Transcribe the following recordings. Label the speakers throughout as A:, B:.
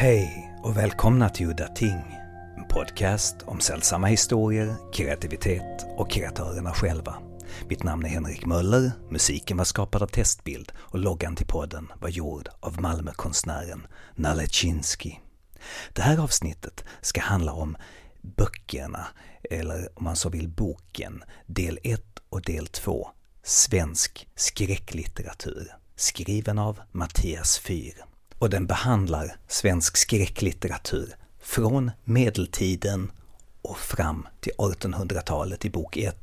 A: Hej och välkomna till Udda Ting. En podcast om sällsamma historier, kreativitet och kreatörerna själva. Mitt namn är Henrik Möller, musiken var skapad av Testbild och loggan till podden var gjord av Malmökonstnären Nalechinsky. Det här avsnittet ska handla om böckerna, eller om man så vill boken, del 1 och del 2, Svensk skräcklitteratur, skriven av Mattias Fyr. Och den behandlar svensk skräcklitteratur från medeltiden och fram till 1800-talet i bok 1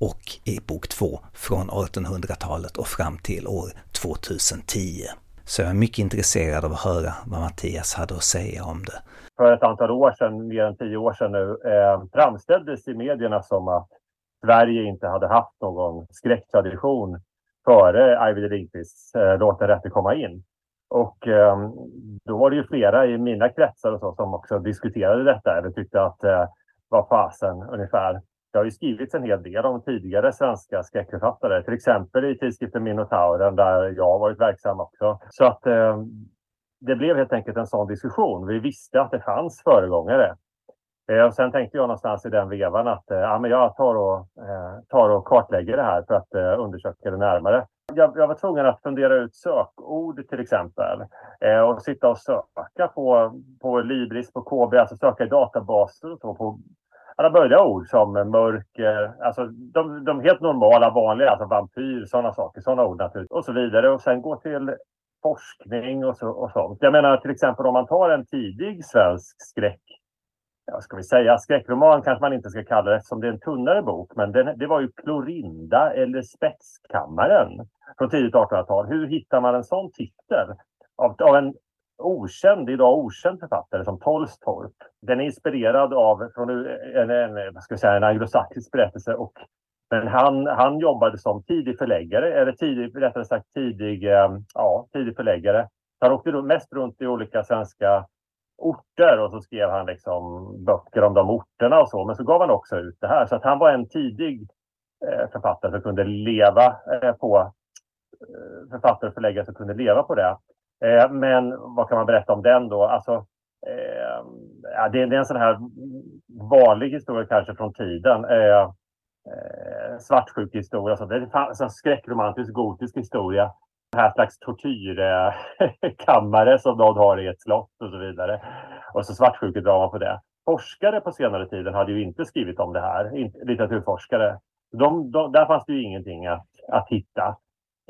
A: och i bok 2 från 1800-talet och fram till år 2010. Så jag är mycket intresserad av att höra vad Mattias hade att säga om det.
B: För ett antal år sedan, mer än tio år sedan nu, eh, framställdes i medierna som att Sverige inte hade haft någon skräcktradition före Arvid Lindqvists eh, Låt den rätte komma in. Och eh, då var det ju flera i mina kretsar och så som också diskuterade detta eller tyckte att eh, vad fasen ungefär. Det har ju skrivits en hel del om tidigare svenska skräckförfattare, till exempel i tidskriften Minotauren där jag har varit verksam också. Så att eh, det blev helt enkelt en sån diskussion. Vi visste att det fanns föregångare. Eh, och sen tänkte jag någonstans i den vevan att eh, ja, men jag tar och, eh, tar och kartlägger det här för att eh, undersöka det närmare. Jag, jag, var tvungen att fundera ut sökord till exempel eh, och sitta och söka på, på Libris, på KB, alltså söka i databaser och så på alla möjliga ord som mörker, alltså de, de helt normala, vanliga, alltså vampyr, sådana saker, sådana ord naturligtvis och så vidare och sen gå till forskning och, så, och sånt. Jag menar till exempel om man tar en tidig svensk skräck ja, ska vi säga, skräckroman kanske man inte ska kalla det eftersom det är en tunnare bok, men den, det var ju Klorinda eller Spetskammaren från tidigt 1800-tal. Hur hittar man en sån titel av, av en okänd, idag okänd författare som Tolstorp? Den är inspirerad av från en, en, ska säga, en anglosaxisk berättelse och men han, han jobbade som tidig förläggare, eller tidig, rättare sagt tidig, eh, ja, tidig förläggare. Han åkte mest runt i olika svenska orter och så skrev han liksom böcker om de orterna och så. Men så gav han också ut det här. Så att han var en tidig eh, författare som kunde leva eh, på Eh, författare och förläggare som kunde leva på det. Eh, men vad kan man berätta om den då? Alltså, eh, ja, det, det, är en sån här vanlig historia kanske från tiden. Eh, eh, svartsjuk historia. Så alltså, det är en skräckromantisk gotisk historia här slags tortyrkammare som någon har i ett slott och så vidare. Och så svartsjukedrama på det. Forskare på senare tiden hade ju inte skrivit om det här, litteraturforskare. De, de, där fanns det ju ingenting att, att hitta.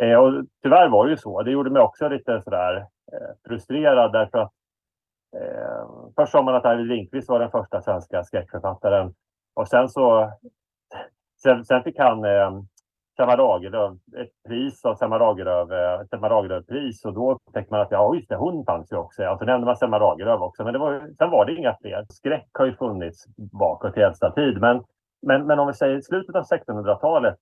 B: Eh, och tyvärr var det ju så. Det gjorde mig också lite sådär eh, frustrerad därför att eh, först sa man att Arvid Lindqvist var den första svenska skräckförfattaren och sen så sen, sen fick han eh, Selma Lagerlöf, ett pris av Selma Lagerlöf, eh, Selma Lagerlöf-pris och då upptäckte man att ja, just det, hon fanns ju också. Alltså, ja, så nämnde man Selma Lagerlöf också, men det var, sen var det inga fler. Skräck har ju funnits bakåt i äldsta tid, men, men, men om vi säger slutet av 1600-talet,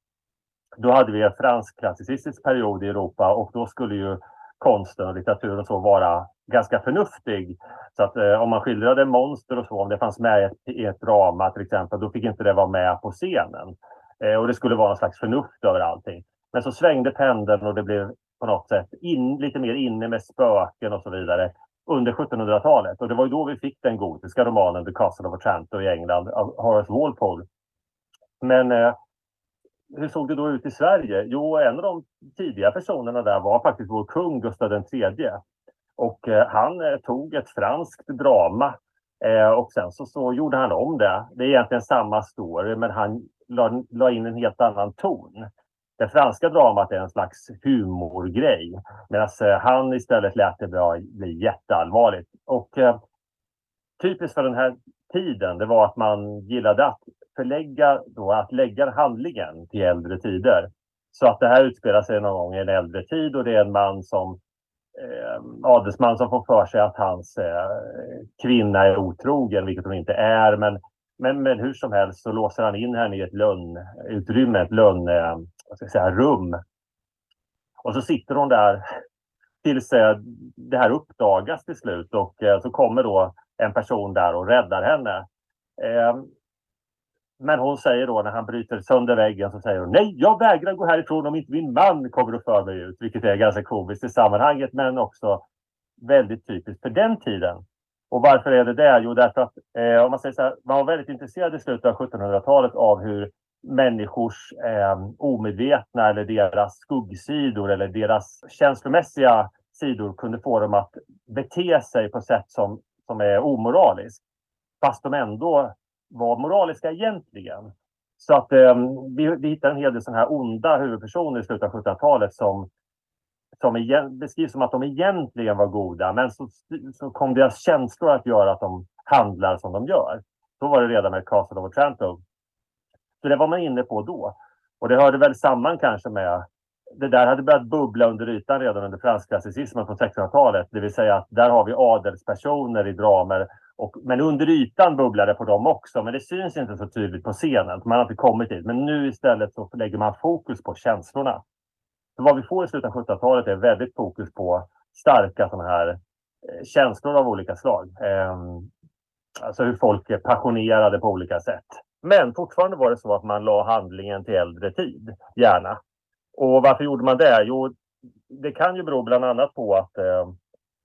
B: då hade vi en fransk klassicistisk period i Europa och då skulle ju konsten och litteraturen så vara ganska förnuftig. Så att eh, om man skildrade monster och så, om det fanns med i ett, i ett drama till exempel, då fick inte det vara med på scenen. Eh, och det skulle vara någon slags förnuft över allting. Men så svängde pendeln och det blev på något sätt in, lite mer inne med spöken och så vidare under 1700-talet. Och det var ju då vi fick den gotiska romanen The Castle of Otranto i England av Horace Walpole. Men eh, hur såg det då ut i Sverige? Jo, en av de tidiga personerna där var faktiskt vår kung Gustav III. Och eh, han eh, tog ett franskt drama eh, och sen så, så gjorde han om det. Det är egentligen samma story, men han la, la in en helt annan ton. Det franska dramat är en slags humorgrej medan eh, han istället lät det bli jätteallvarligt. Och eh, typiskt för den här tiden det var att man gillade att förlägga, då, att lägga handlingen till äldre tider. Så att det här utspelar sig någon gång i en äldre tid och det är en man som eh, adelsman som får för sig att hans eh, kvinna är otrogen, vilket hon inte är. Men men, men hur som helst så låser han in henne i ett lönnutrymme, ett lönn, eh, vad ska jag säga, rum. Och så sitter hon där tills eh, det här uppdagas till slut och eh, så kommer då en person där och räddar henne. Ehm, men hon säger då när han bryter sönder väggen så säger hon nej, jag vägrar gå härifrån om inte min man kommer och för mig ut. Vilket är ganska komiskt i sammanhanget men också väldigt typiskt för den tiden. Och varför är det det? Jo, därför att eh, om man säger så här, man var väldigt intresserad i slutet av 1700-talet av hur människors eh, omedvetna eller deras skuggsidor eller deras känslomässiga sidor kunde få dem att bete sig på sätt som, som är omoraliskt. Fast de ändå var moraliska egentligen. Så att eh, vi, vi hittar en hel del sådana här onda huvudpersoner i slutet av 1700-talet som, som igen, beskrivs som att de egentligen var goda, men så, så kom deras känslor att göra att de handlar som de gör. Så var det redan med Castle of Otranto. Så det var man inne på då. Och det hörde väl samman kanske med det där hade börjat bubbla under ytan redan under fransk-klassicismen på 1600-talet. Det vill säga att där har vi adelspersoner i dramer. Och, men under ytan bubblar det på dem också. Men det syns inte så tydligt på scenen. Man har inte kommit dit. Men nu istället så lägger man fokus på känslorna. Så vad vi får i slutet av 1700-talet är väldigt fokus på starka sådana här eh, känslor av olika slag. Eh, alltså hur folk är passionerade på olika sätt. Men fortfarande var det så att man la handlingen till äldre tid, gärna. Och varför gjorde man det? Jo, det kan ju bero bland annat på att, eh,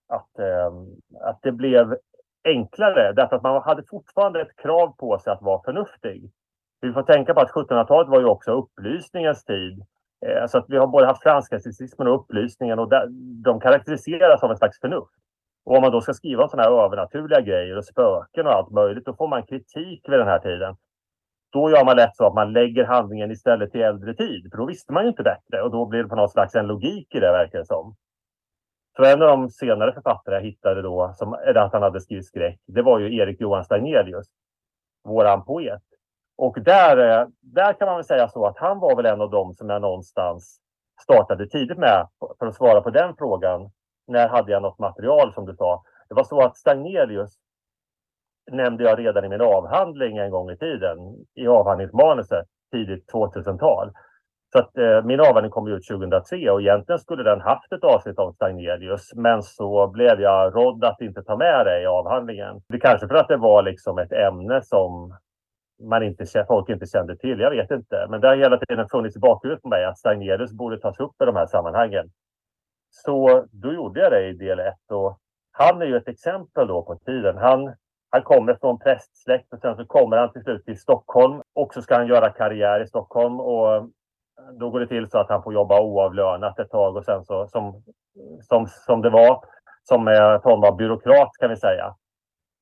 B: att, eh, att det blev enklare därför att man hade fortfarande ett krav på sig att vara förnuftig. Vi får tänka på att 1700-talet var ju också upplysningens tid. Eh, så att vi har både haft franskklassicismen och upplysningen och de karaktäriseras av en slags förnuft. Och om man då ska skriva om sådana här övernaturliga grejer och spöken och allt möjligt, då får man kritik vid den här tiden. Då gör man lätt så att man lägger handlingen istället till äldre tid, för då visste man ju inte bättre och då blir det på något slags en logik i det verkar det som. Så en av de senare författare jag hittade då, som, att han hade skrivit skräck, det var ju Erik Johan Stagnelius, våran poet. Och där, eh, där kan man väl säga så att han var väl en av dem som jag någonstans startade tidigt med för att svara på den frågan. När hade jag något material som du sa? Det var så att Stagnelius nämnde jag redan i min avhandling en gång i tiden, i avhandlingsmanuset, tidigt 2000-tal. Så att, eh, min avhandling kom ut 2003 och egentligen skulle den haft ett avsnitt om Stagnelius, men så blev jag rådd att inte ta med det i avhandlingen. Det kanske för att det var liksom ett ämne som man inte, folk inte kände till, jag vet inte. Men det har hela tiden funnits i bakhuvudet på mig att Stagnelius borde tas upp i de här sammanhangen. Så då gjorde jag det i del 1 han är ju ett exempel då på tiden. Han han kommer från prästsläkt och sen så kommer han till slut till Stockholm och så ska han göra karriär i Stockholm och då går det till så att han får jobba oavlönat ett tag och sen så som, som, som det var som en form av byråkrat kan vi säga.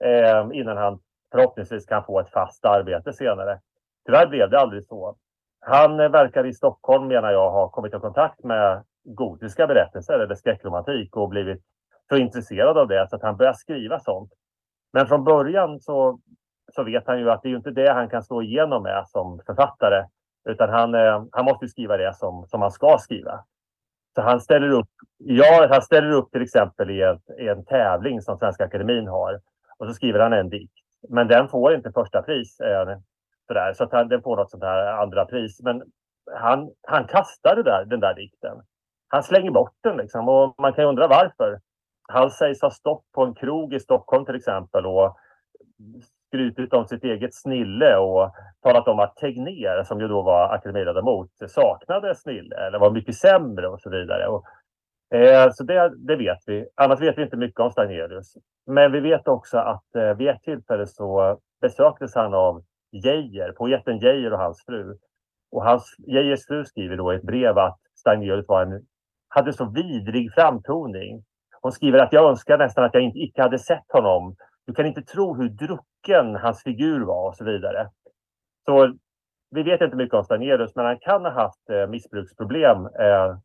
B: Eh, innan han förhoppningsvis kan få ett fast arbete senare. Tyvärr blev det aldrig så. Han verkar i Stockholm menar jag ha kommit i kontakt med gotiska berättelser eller skräckromantik och blivit så intresserad av det så att han börjar skriva sånt. Men från början så, så vet han ju att det är inte det han kan slå igenom med som författare. Utan han, eh, han måste skriva det som, som han ska skriva. Så han ställer upp, ja, han ställer upp till exempel i, ett, i en tävling som Svenska Akademin har. Och så skriver han en dikt. Men den får inte första pris. Eh, sådär, så att han, den får något sånt här andra pris. Men han, han kastar där, den där dikten. Han slänger bort den liksom. Och man kan ju undra varför. Han sägs ha stått på en krog i Stockholm till exempel och skrutit om sitt eget snille och talat om att Tegnér, som ju då var akademiledamot, saknade snille eller var mycket sämre och så vidare. Och, eh, så det, det, vet vi. Annars vet vi inte mycket om Stagnelius. Men vi vet också att eh, vid ett tillfälle så besöktes han av Geijer, poeten Geijer och hans fru. Och hans, Geijers fru skriver då i ett brev att Stagnelius var en, hade så vidrig framtoning hon skriver att jag önskar nästan att jag inte, icke hade sett honom. Du kan inte tro hur vilken hans figur var och så vidare. Så vi vet inte mycket om Stanelius, men han kan ha haft eh, missbruksproblem eh,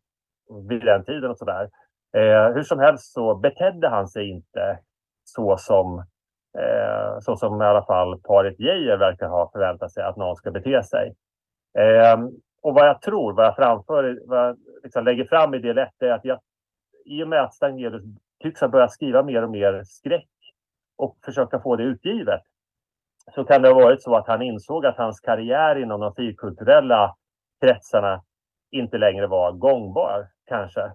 B: vid den tiden och sådär. Eh, hur som helst så betedde han sig inte så som, eh, så som i alla fall paret Geijer verkar ha förväntat sig att någon ska bete sig. Eh, och vad jag tror, vad jag framför, vad jag liksom lägger fram i del 1 är att jag i och med att Stagnelius tycks ha börjat skriva mer och mer skräck och försöka få det utgivet så kan det ha varit så att han insåg att hans karriär inom de fyrkulturella kretsarna inte längre var gångbar, kanske.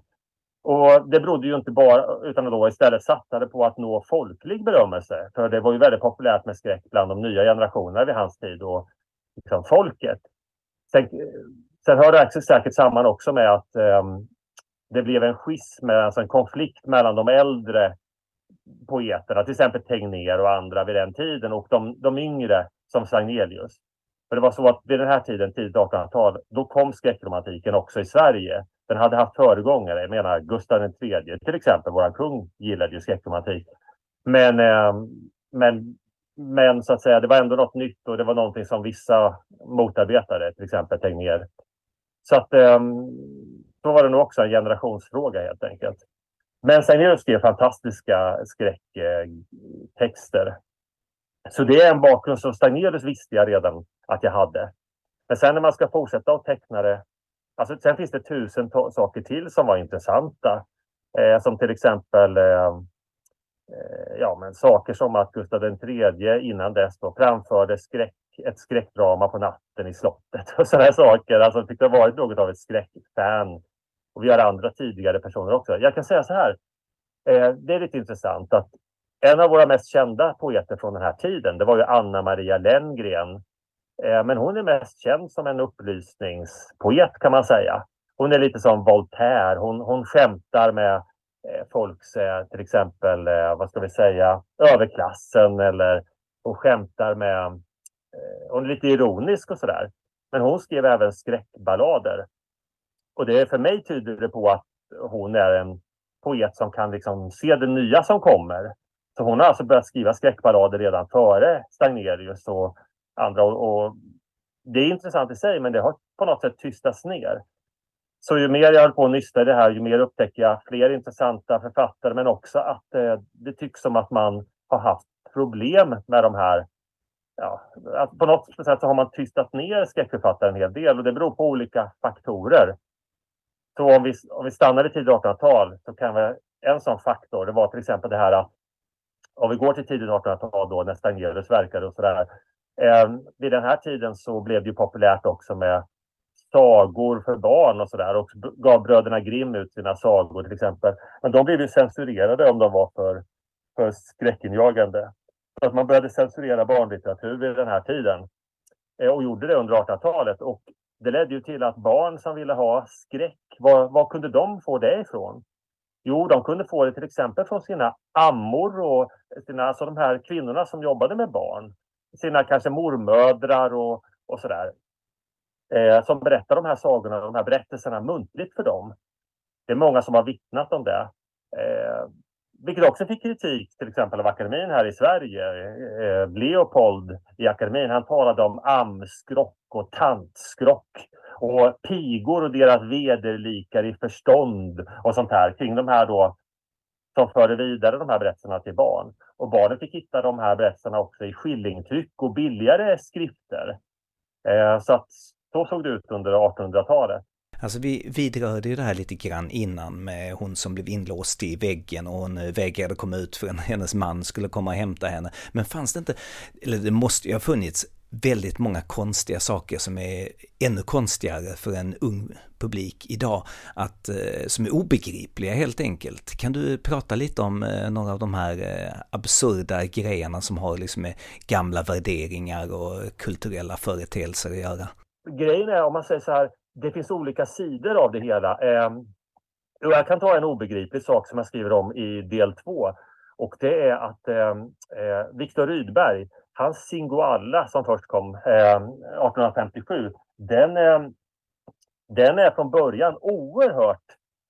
B: Och det berodde ju inte bara, utan då istället satsade på att nå folklig berömmelse. För det var ju väldigt populärt med skräck bland de nya generationerna vid hans tid och liksom folket. Sen, sen hör det säkert samman också med att um, det blev en schism, alltså en konflikt mellan de äldre poeterna, till exempel Tegnér och andra vid den tiden och de, de yngre som Sagnelius. För det var så att vid den här tiden, tidigt 1800-tal, då kom skräckromantiken också i Sverige. Den hade haft föregångare, jag menar Gustav III till exempel, våran kung gillade ju skräckromantik. Men, eh, men, men så att säga, det var ändå något nytt och det var någonting som vissa motarbetade, till exempel Tegnér. Så att eh, då var det nog också en generationsfråga helt enkelt. Men Sagnelius skrev fantastiska skräcktexter. Så det är en bakgrund som Stagnelius visste jag redan att jag hade. Men sen när man ska fortsätta att teckna det. Alltså, sen finns det tusen saker till som var intressanta. Eh, som till exempel eh, eh ja, men saker som att Gustav III innan dess då framförde skräck, ett skräckdrama på natten i slottet och sådana saker. Alltså det ha varit något av ett skräckfan. Och vi har andra tidigare personer också. Jag kan säga så här. Eh, det är lite intressant att en av våra mest kända poeter från den här tiden, det var ju Anna Maria Lenngren. Eh, men hon är mest känd som en upplysningspoet kan man säga. Hon är lite som Voltaire. Hon, hon skämtar med eh, folks, eh, till exempel, eh, vad ska vi säga, överklassen eller hon skämtar med, eh, hon är lite ironisk och sådär. Men hon skrev även skräckballader. Och det för mig tyder det på att hon är en poet som kan liksom se det nya som kommer. Så hon har alltså börjat skriva skräckballader redan före Stagnerius och andra. Och, och, det är intressant i sig, men det har på något sätt tystats ner. Så ju mer jag håller på och nysta i det här, ju mer upptäcker jag fler intressanta författare, men också att eh, det tycks som att man har haft problem med de här Ja, att på något sätt så har man tystat ner skräckförfattare en hel del och det beror på olika faktorer. Så om vi, om vi stannar i tidigt 1800-tal så kan vi, en sån faktor, det var till exempel det här att om vi går till tidigt 1800-tal då när Stagnelius verkade och sådär. Eh, vid den här tiden så blev det ju populärt också med sagor för barn och sådär och gav bröderna Grimm ut sina sagor till exempel. Men de blev ju censurerade om de var för, för skräckinjagande. Så att man började censurera barnlitteratur vid den här tiden eh, och gjorde det under 1800-talet och det ledde ju till att barn som ville ha skräck, var, var kunde de få det ifrån? Jo, de kunde få det till exempel från sina ammor och sina, alltså de här kvinnorna som jobbade med barn. Sina kanske mormödrar och, och sådär. Eh, som berättar de här sagorna, de här berättelserna muntligt för dem. Det är många som har vittnat om det. Eh, vilket också fick kritik till exempel av akademin här i Sverige. Eh, Leopold i akademin, han talade om amskrock och tantskrock och pigor och deras vederlikar i förstånd och sånt här kring de här då som förde vidare de här berättelserna till barn. Och barnen fick hitta de här berättelserna också i skillingtryck och billigare skrifter. Eh, så att så såg det ut under 1800-talet.
A: Alltså vi vidrörde ju det här lite grann innan med hon som blev inlåst i väggen och hon eh, vägrade komma ut förrän hennes man skulle komma och hämta henne. Men fanns det inte, eller det måste ju ha funnits väldigt många konstiga saker som är ännu konstigare för en ung publik idag, att, eh, som är obegripliga helt enkelt. Kan du prata lite om eh, några av de här absurda grejerna som har liksom med gamla värderingar och kulturella företeelser att göra?
B: Grejen är, om man säger så här, det finns olika sidor av det hela. Ehm, jag kan ta en obegriplig sak som jag skriver om i del två. Och det är att ehm, eh, Viktor Rydberg, hans Singoalla som först kom eh, 1857, den, eh, den är från början oerhört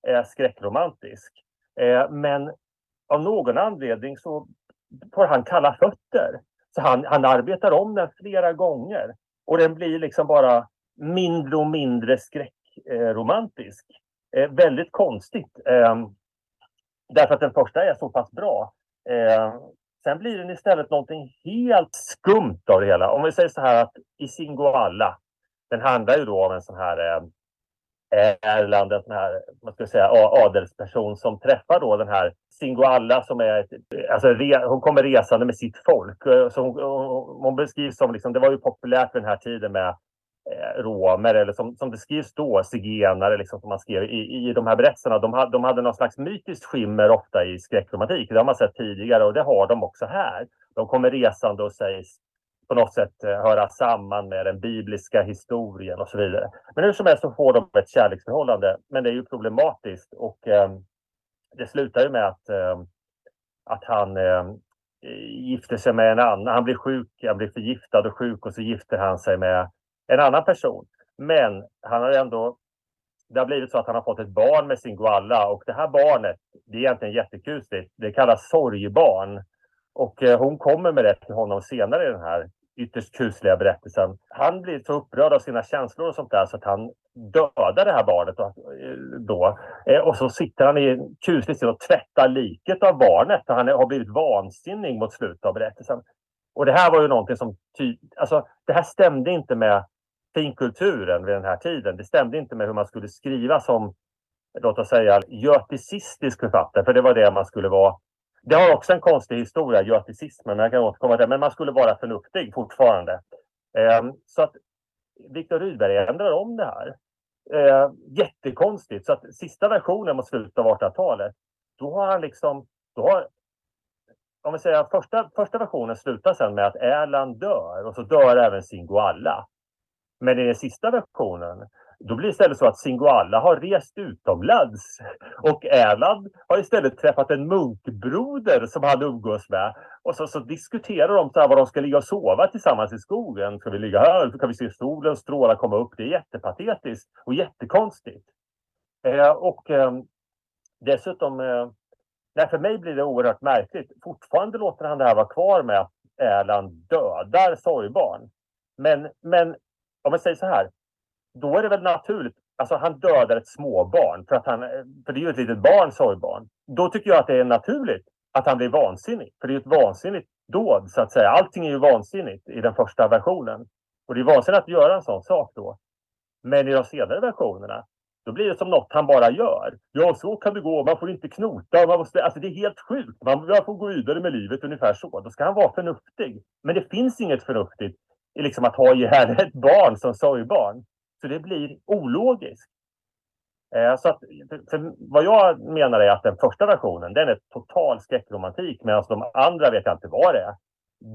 B: eh, skräckromantisk. Eh, men av någon anledning så får han kalla fötter. Så han, han arbetar om den flera gånger och den blir liksom bara mindre och mindre skräckromantisk. Eh, väldigt konstigt. Eh, därför att den första är så pass bra. Eh, Sen blir den istället någonting helt skumt av det hela. Om vi säger så här att i Singoalla, den handlar ju då om en sån här eh, Erland, en sån här, man ska säga, adelsperson som träffar då den här Singoalla som är, ett, alltså re, hon kommer resande med sitt folk. Eh, så hon, hon beskrivs som, liksom, det var ju populärt vid den här tiden med Eh, romer eller som, som det skrivs då, zigenare liksom, som man skrev i, i de här berättelserna. De, hade, de hade någon slags mytiskt skimmer ofta i skräckromantik. Det har man sett tidigare och det har de också här. De kommer resande och sägs på något sätt eh, höra samman med den bibliska historien och så vidare. Men hur som helst så får de ett kärleksförhållande. Men det är ju problematiskt och eh, det slutar ju med att eh, att han eh, gifter sig med en annan. Han blir sjuk, han blir förgiftad och sjuk och så gifter han sig med en annan person. Men han har ändå det har blivit så att han har fått ett barn med sin Gualla och det här barnet, det är egentligen jättekusligt. Det kallas sorgbarn. Och eh, hon kommer med det till honom senare i den här ytterst kusliga berättelsen. Han blir så upprörd av sina känslor och sånt där så att han dödar det här barnet eh, då. Eh, och så sitter han i en kuslig stil och tvättar liket av barnet. Han har blivit vansinnig mot slutet av berättelsen. Och det här var ju någonting som... Ty alltså, det här stämde inte med finkulturen vid den här tiden. Det stämde inte med hur man skulle skriva som, låt oss säga, göticistisk författare, för det var det man skulle vara. Det har också en konstig historia, göticismen, men jag kan återkomma till det. Men man skulle vara förnuftig fortfarande. Ehm, så att Viktor Rydberg ändrar om det här. Ehm, jättekonstigt. Så att sista versionen mot slutet av 1800-talet, då har han liksom, då har, om vi säger första, första versionen slutar sen med att Erland dör och så dör även Singoalla. Men i den sista versionen, då blir det istället så att Singoalla har rest utomlands och Erland har istället träffat en munkbroder som han umgås med. Och så, så diskuterar de så här var de ska ligga och sova tillsammans i skogen. Ska vi ligga här? Kan vi se solen stråla komma upp. Det är jättepatetiskt och jättekonstigt. Eh, och eh, dessutom, eh, nej, för mig blir det oerhört märkligt. Fortfarande låter han det här vara kvar med att Erland dödar sorgbarn. Men, men om man säger så här, då är det väl naturligt. Alltså han dödar ett småbarn för att han, för det är ju ett litet barn, sorgbarn. Då tycker jag att det är naturligt att han blir vansinnig. För det är ett vansinnigt dåd så att säga. Allting är ju vansinnigt i den första versionen. Och det är vansinnigt att göra en sån sak då. Men i de senare versionerna, då blir det som något han bara gör. Ja, så kan det gå. Man får inte knota. Man måste, alltså det är helt sjukt. Man, man får gå vidare med livet ungefär så. Då ska han vara förnuftig. Men det finns inget förnuftigt liksom att ha ihjäl ett barn som sorgbarn. Så det blir ologiskt. Eh, så att, för vad jag menar är att den första versionen, den är total skräckromantik medan de andra vet jag inte vad det är.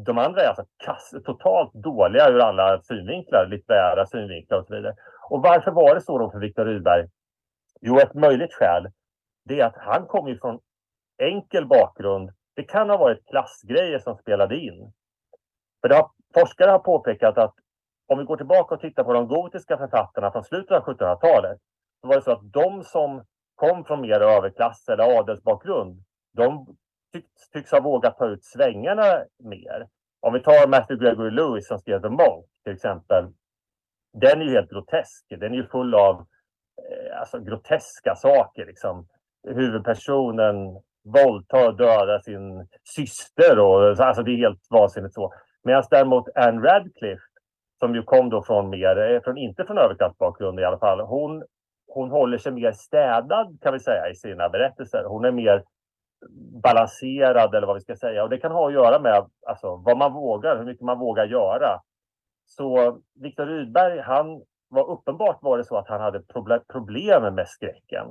B: De andra är alltså kass, totalt dåliga ur alla synvinklar, litterära synvinklar och så vidare. Och varför var det så då för Viktor Rydberg? Jo, ett möjligt skäl det är att han kom ju från enkel bakgrund. Det kan ha varit klassgrejer som spelade in. För det har Forskare har påpekat att om vi går tillbaka och tittar på de gotiska författarna från slutet av 1700-talet så var det så att de som kom från mer överklass eller adelsbakgrund de tycks, tycks ha vågat ta ut svängarna mer. Om vi tar Matthew Gregory Lewis som skrev The Monk till exempel. Den är ju helt grotesk. Den är ju full av eh, alltså, groteska saker. Liksom. Huvudpersonen våldtar och dödar sin syster. Och, alltså, det är helt vansinnigt så. Medan däremot Anne Radcliffe, som ju kom då från mer, eh, från, inte från överklassbakgrund i alla fall, hon, hon håller sig mer städad kan vi säga i sina berättelser. Hon är mer balanserad eller vad vi ska säga. Och det kan ha att göra med alltså, vad man vågar, hur mycket man vågar göra. Så Viktor Rydberg, han var uppenbart var det så att han hade problem med skräcken.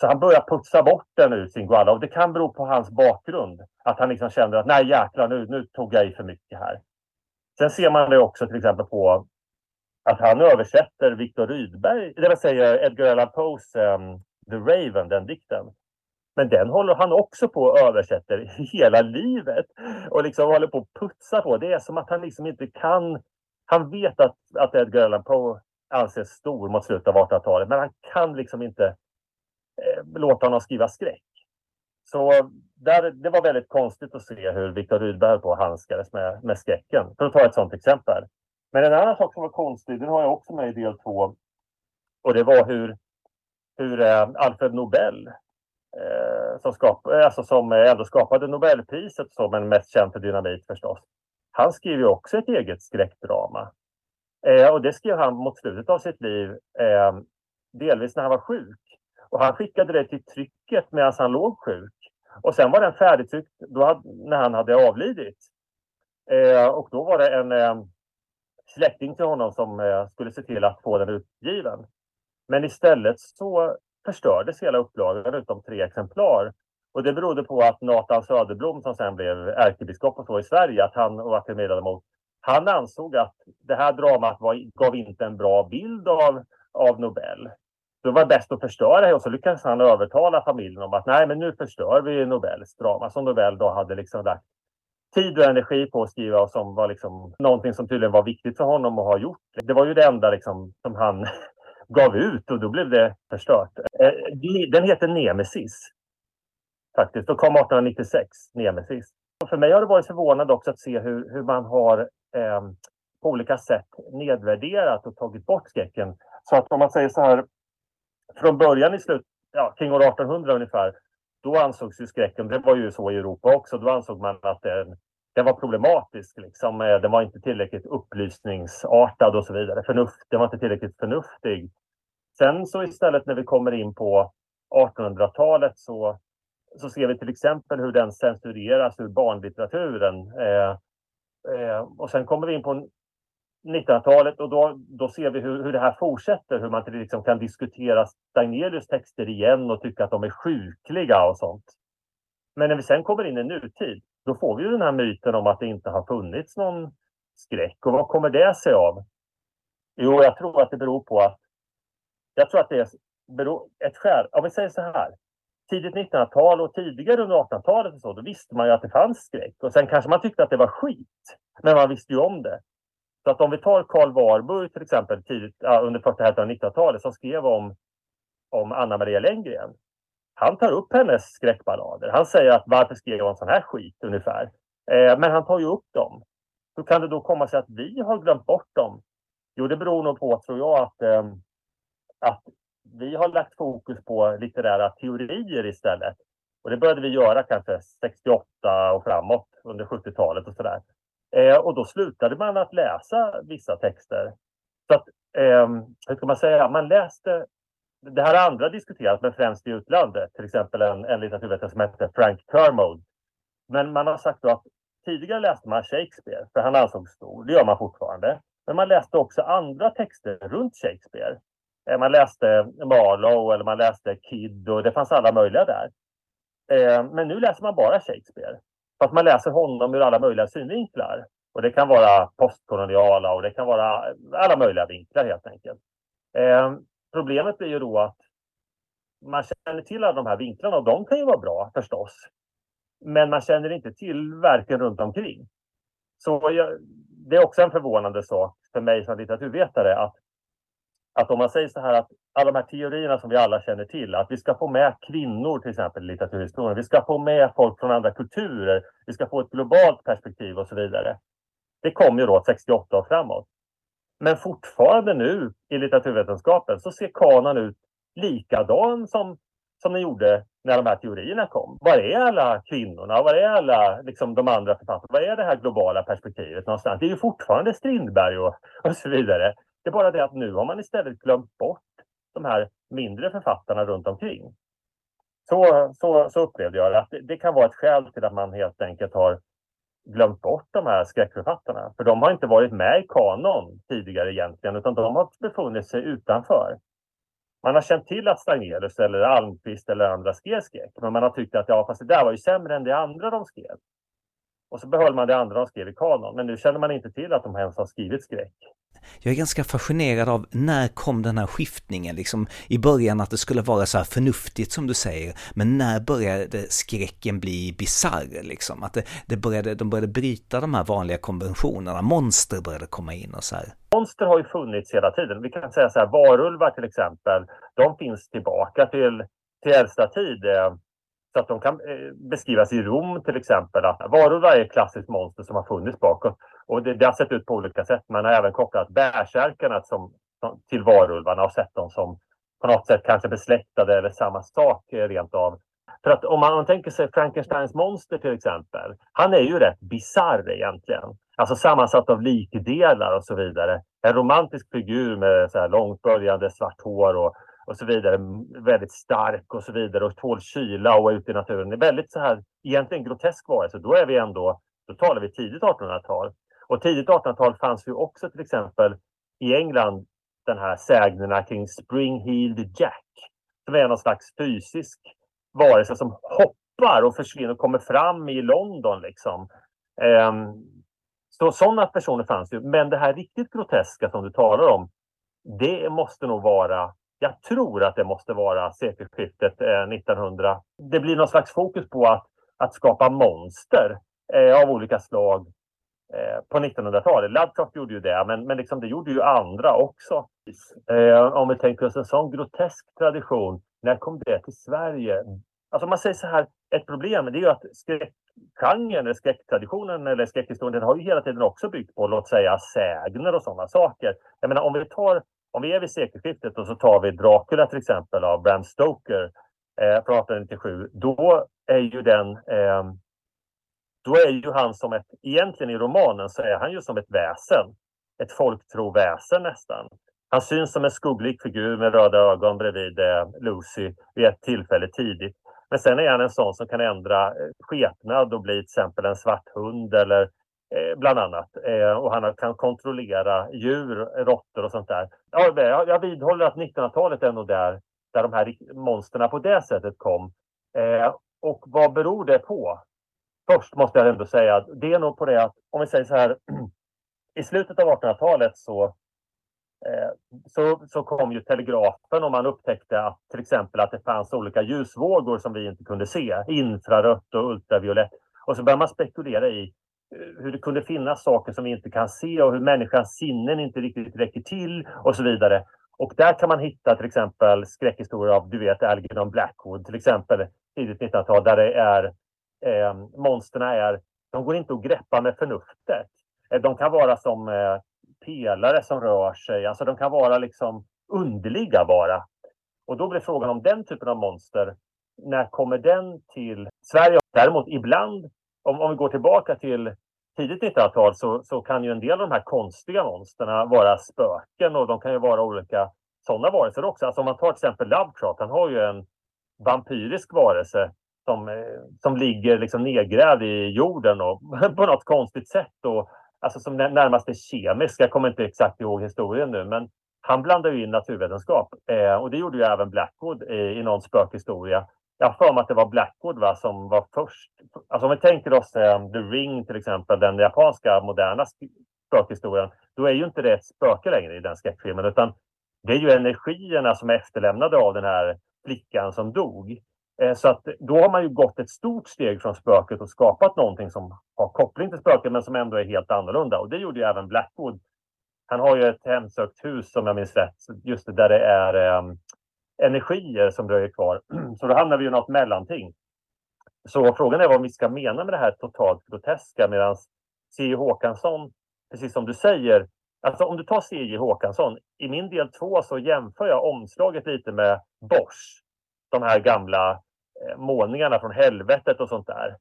B: Så han börjar putsa bort den ur sin guala och det kan bero på hans bakgrund. Att han liksom kände att nej jäklar nu, nu tog jag i för mycket här. Sen ser man det också till exempel på att han översätter Viktor Rydberg, det vill säga Edgar Allan Poes um, The Raven, den dikten. Men den håller han också på och översätter hela livet och liksom håller på att putsa på. Det är som att han liksom inte kan. Han vet att, att Edgar Allan Poe anses stor mot slutet av 1800-talet, men han kan liksom inte Eh, låta honom skriva skräck. Så där, det var väldigt konstigt att se hur Viktor Rydberg på handskades med, med skräcken. För att ta ett sådant exempel. Men en annan sak som var konstig, den har jag också med i del två. Och det var hur, hur eh, Alfred Nobel, eh, som, skap, eh, alltså som ändå skapade Nobelpriset som en mest känd för dynamit förstås. Han skrev ju också ett eget skräckdrama. Eh, och det skrev han mot slutet av sitt liv, eh, delvis när han var sjuk. Och han skickade det till trycket medan han låg sjuk. Och sen var den färdigtryckt då hade, när han hade avlidit. Eh, och då var det en eh, släkting till honom som eh, skulle se till att få den utgiven. Men istället så förstördes hela upplagan utom tre exemplar. Och det berodde på att Nathan Söderblom som sen blev ärkebiskop och så i Sverige, att han och ledamot, han ansåg att det här dramat var, gav inte en bra bild av, av Nobel då var det bäst att förstöra det och så lyckades han övertala familjen om att nej, men nu förstör vi Nobels drama som Nobel då hade liksom lagt tid och energi på att skriva och som var liksom någonting som tydligen var viktigt för honom att ha gjort. Det var ju det enda liksom som han gav ut och då blev det förstört. Eh, den heter Nemesis. Faktiskt. Då kom 1896, Nemesis. Och för mig har det varit förvånande också att se hur, hur man har eh, på olika sätt nedvärderat och tagit bort skräcken. Så att om man säger så här, från början i slut, ja, kring år 1800 ungefär, då ansågs ju skräcken, det var ju så i Europa också, då ansåg man att den, den var problematisk. Liksom. Eh, den var inte tillräckligt upplysningsartad och så vidare. Förnuft, den var inte tillräckligt förnuftig. Sen så istället när vi kommer in på 1800-talet så, så ser vi till exempel hur den censureras ur barnlitteraturen. Eh, eh, och sen kommer vi in på 1900-talet och då, då ser vi hur, hur det här fortsätter, hur man liksom kan diskutera Stagnelius texter igen och tycka att de är sjukliga och sånt. Men när vi sen kommer in i nutid, då får vi ju den här myten om att det inte har funnits någon skräck. Och vad kommer det sig av? Jo, jag tror att det beror på att jag tror att det är ett skäl. Om vi säger så här. Tidigt 1900-tal och tidigare under 1800-talet så, då visste man ju att det fanns skräck. Och sen kanske man tyckte att det var skit. Men man visste ju om det. Så att om vi tar Karl Warburg till exempel tidigt, ja, under första hälften av 1900-talet som skrev om, om Anna Maria Lenngren. Han tar upp hennes skräckballader. Han säger att varför skrev hon sån här skit ungefär. Eh, men han tar ju upp dem. Hur kan det då komma sig att vi har glömt bort dem? Jo, det beror nog på, tror jag, att, eh, att vi har lagt fokus på litterära teorier istället. Och det började vi göra kanske 68 och framåt under 70-talet och sådär. Eh, och då slutade man att läsa vissa texter. Så att, eh, hur ska man säga, man läste det här har andra diskuterat, men främst i utlandet. Till exempel en, en litteraturvetare som heter Frank Kermode. Men man har sagt att tidigare läste man Shakespeare, för han ansågs stor. Det gör man fortfarande. Men man läste också andra texter runt Shakespeare. Eh, man läste Marlowe eller man läste Kid och det fanns alla möjliga där. Eh, men nu läser man bara Shakespeare. Fast man läser honom ur alla möjliga synvinklar. Och det kan vara postkoloniala och det kan vara alla möjliga vinklar helt enkelt. Eh, problemet blir ju då att man känner till alla de här vinklarna och de kan ju vara bra förstås. Men man känner inte till verken runt omkring. Så jag, det är också en förvånande sak för mig som litteraturvetare att att om man säger så här att alla de här teorierna som vi alla känner till, att vi ska få med kvinnor till exempel i litteraturhistorien, vi ska få med folk från andra kulturer, vi ska få ett globalt perspektiv och så vidare. Det kom ju då 68 och framåt. Men fortfarande nu i litteraturvetenskapen så ser kanon ut likadan som, som den gjorde när de här teorierna kom. Var är alla kvinnorna? Var är alla liksom, de andra författarna? Var är det här globala perspektivet någonstans? Det är ju fortfarande Strindberg och, och så vidare. Det är bara det att nu har man istället glömt bort de här mindre författarna runt omkring. Så, så, så upplevde jag det. Att det, det kan vara ett skäl till att man helt enkelt har glömt bort de här skräckförfattarna. För de har inte varit med i kanon tidigare egentligen, utan de har befunnit sig utanför. Man har känt till att Stagnelius eller Almqvist eller andra skrev skräck, men man har tyckt att ja, fast det där var ju sämre än det andra de skrev. Och så behöll man det andra de skrev i kanon, men nu känner man inte till att de ens har skrivit skräck
A: jag är ganska fascinerad av när kom den här skiftningen liksom i början att det skulle vara så här förnuftigt som du säger, men när började skräcken bli bizarr liksom? Att det, det började, de började bryta de här vanliga konventionerna, monster började komma in och så här.
B: Monster har ju funnits hela tiden. Vi kan säga så här, varulvar till exempel, de finns tillbaka till, till äldsta tid. Så att de kan eh, beskrivas i Rom till exempel. Att varulvar är ett klassiskt monster som har funnits bakåt. Och det, det har sett ut på olika sätt. Man har även kopplat bärsärkarna som, till varulvarna och sett dem som på något sätt kanske besläktade eller samma sak eh, rent av. För att om man, om man tänker sig Frankensteins monster till exempel. Han är ju rätt bisarr egentligen. Alltså sammansatt av likdelar och så vidare. En romantisk figur med så här långt börjande svart hår och och så vidare. Väldigt stark och så vidare och tål kyla och är ute i naturen. Det är väldigt så här egentligen grotesk varelse. Då är vi ändå, då talar vi tidigt 1800-tal. Och tidigt 1800-tal fanns ju också till exempel i England den här sägnerna kring Spring-Heeled Jack. Som är någon slags fysisk varelse som hoppar och försvinner och kommer fram i London liksom. Um, så sådana personer fanns ju. Men det här riktigt groteska som du talar om, det måste nog vara jag tror att det måste vara sekelskiftet eh, 1900. Det blir någon slags fokus på att, att skapa monster eh, av olika slag eh, på 1900-talet. Lovecraft gjorde ju det, men, men liksom det gjorde ju andra också. Eh, om vi tänker oss en sån grotesk tradition, när kom det till Sverige? Alltså man säger så här, ett problem det är ju att skräckgenren, eller skräcktraditionen eller skräckhistorien har ju hela tiden också byggt på, låt säga, sägner och sådana saker. Jag menar om vi tar, om vi är vid sekelskiftet och så tar vi Dracula till exempel av Bram Stoker eh, från 1897, då är ju den eh, då är ju han som ett, egentligen i romanen så är han ju som ett väsen. Ett folktroväsen nästan. Han syns som en skugglik figur med röda ögon bredvid eh, Lucy vid ett tillfälle tidigt. Men sen är han en sån som kan ändra eh, skepnad och bli till exempel en svart hund eller Eh, bland annat. Eh, och han kan kontrollera djur, råttor och sånt där. Ja, jag, vidhåller att 1900-talet är nog där, där de här monsterna på det sättet kom. Eh, och vad beror det på? Först måste jag ändå säga att det är nog på det att om vi säger så här. I slutet av 1800-talet så så, så kom ju telegrafen och man upptäckte att till exempel att det fanns olika ljusvågor som vi inte kunde se, infrarött och ultraviolett. Och så började man spekulera i Eh, hur det kunde finnas saker som vi inte kan se och hur människans sinnen inte riktigt räcker till och så vidare. Och där kan man hitta till exempel skräckhistorier av, du vet, Algernon Blackwood till exempel, tidigt 1900-tal, där det är eh, monsterna är, de går inte att greppa med förnuftet. Eh, de kan vara som eh, pelare som rör sig. Alltså de kan vara liksom underliga bara. Och då blir frågan om den typen av monster, när kommer den till Sverige? Däremot ibland, om, om vi går tillbaka till tidigt 1900-tal så, så kan ju en del av de här konstiga monsterna vara spöken och de kan ju vara olika sådana varelser också. Alltså om man tar till exempel Lovecraft, han har ju en vampyrisk varelse som, eh, som ligger liksom nedgrävd i jorden och på något konstigt sätt. Och alltså som närmast är kemisk. Jag kommer inte exakt ihåg historien nu, men han blandar ju in naturvetenskap eh, och det gjorde ju även Blackwood i, i någon spökhistoria. Jag har för mig att det var Blackwood va, som var först. Alltså om vi tänker oss eh, The Ring till exempel, den japanska moderna spökhistorien, då är ju inte det ett spöke längre i den skräckfilmen, utan det är ju energierna som är efterlämnade av den här flickan som dog. Eh, så att då har man ju gått ett stort steg från spöket och skapat någonting som har koppling till spöket men som ändå är helt annorlunda. Och det gjorde ju även Blackwood. Han har ju ett hemsökt hus som jag minns rätt, just det, där det är ehm, energier som dröjer kvar. Så då hamnar vi i något mellanting. Så frågan är vad vi ska mena med det här totalt groteska medan C.J. Håkansson, precis som du säger, alltså om du tar C.J. Håkansson, i min del två så jämför jag omslaget lite med Bosch. De här gamla eh, målningarna från helvetet och sånt där.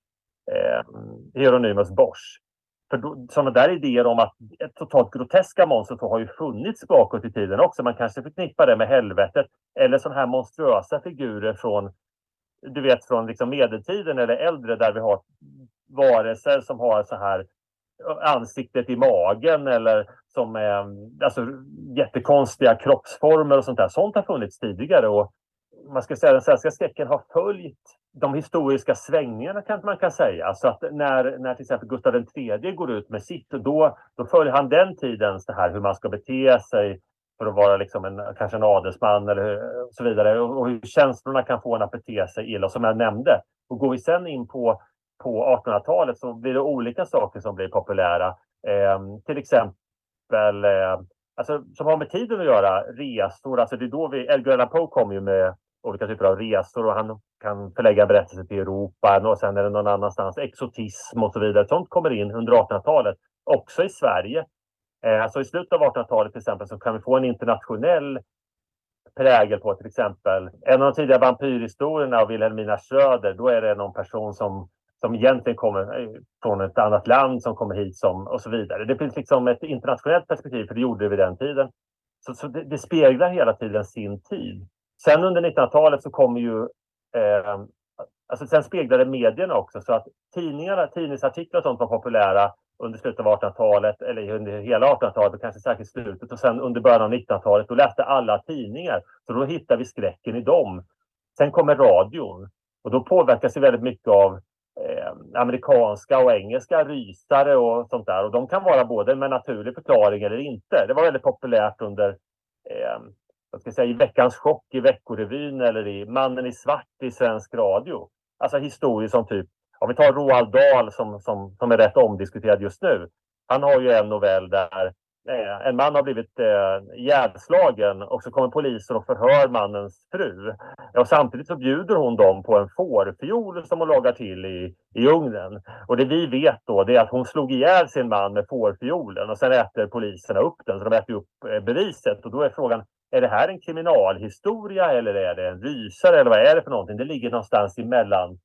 B: Eh, Hieronymus Bosch. För då, sådana där idéer om att ett totalt groteska monster har ju funnits bakåt i tiden också. Man kanske förknippar det med helvetet. Eller sådana här monstruösa figurer från, du vet, från liksom medeltiden eller äldre där vi har varelser som har så här ansiktet i magen eller som är alltså, jättekonstiga kroppsformer och sånt där. Sånt har funnits tidigare och man ska säga den svenska skräcken har följt de historiska svängningarna kanske man kan säga. Så att när, när till exempel Gustav III går ut med sitt, då, då följer han den tidens det här hur man ska bete sig för att vara liksom en, kanske en adelsman eller så vidare. Och, hur känslorna kan få en att bete sig illa, som jag nämnde. Och går vi sen in på, på 1800-talet så blir det olika saker som blir populära. Eh, till exempel eh, alltså, som har med tiden att göra, resor. Alltså det är då vi, Edgar Allan Poe kom ju med olika typer av resor och han kan förlägga berättelser till Europa och sen är det någon annanstans. Exotism och så vidare. Sånt kommer in under 1800-talet. Också i Sverige. Eh, alltså i slutet av 1800-talet till exempel så kan vi få en internationell prägel på till exempel en av de tidiga vampyrhistorierna av Wilhelmina Schröder. Då är det någon person som, som egentligen kommer eh, från ett annat land som kommer hit som, och så vidare. Det finns liksom ett internationellt perspektiv för det gjorde det vid den tiden. Så, så det, det speglar hela tiden sin tid. Sen under 1900-talet så kommer ju eh, Alltså sen speglade medierna också så att tidningarna, tidningsartiklar och sånt var populära under slutet av 1800-talet eller under hela 1800-talet och kanske särskilt slutet och sen under början av 1900-talet då läste alla tidningar. Så då hittar vi skräcken i dem. Sen kommer radion och då påverkas vi väldigt mycket av eh, amerikanska och engelska rysare och sånt där och de kan vara både med naturlig förklaring eller inte. Det var väldigt populärt under eh, jag ska säga, i Veckans chock i Veckorevyn eller i Mannen i svart i svensk radio. Alltså historier som typ, om vi tar Roald Dahl som, som, som är rätt omdiskuterad just nu. Han har ju en novell där Eh, en man har blivit eh, ihjälslagen och så kommer polisen och förhör mannens fru. Och samtidigt så bjuder hon dem på en fårfiol som hon lagar till i, i ugnen. Och det vi vet då det är att hon slog ihjäl sin man med fårfiolen och sen äter poliserna upp den. Så de äter upp eh, beviset och då är frågan är det här en kriminalhistoria eller är det en rysare eller vad är det för någonting? Det ligger någonstans emellan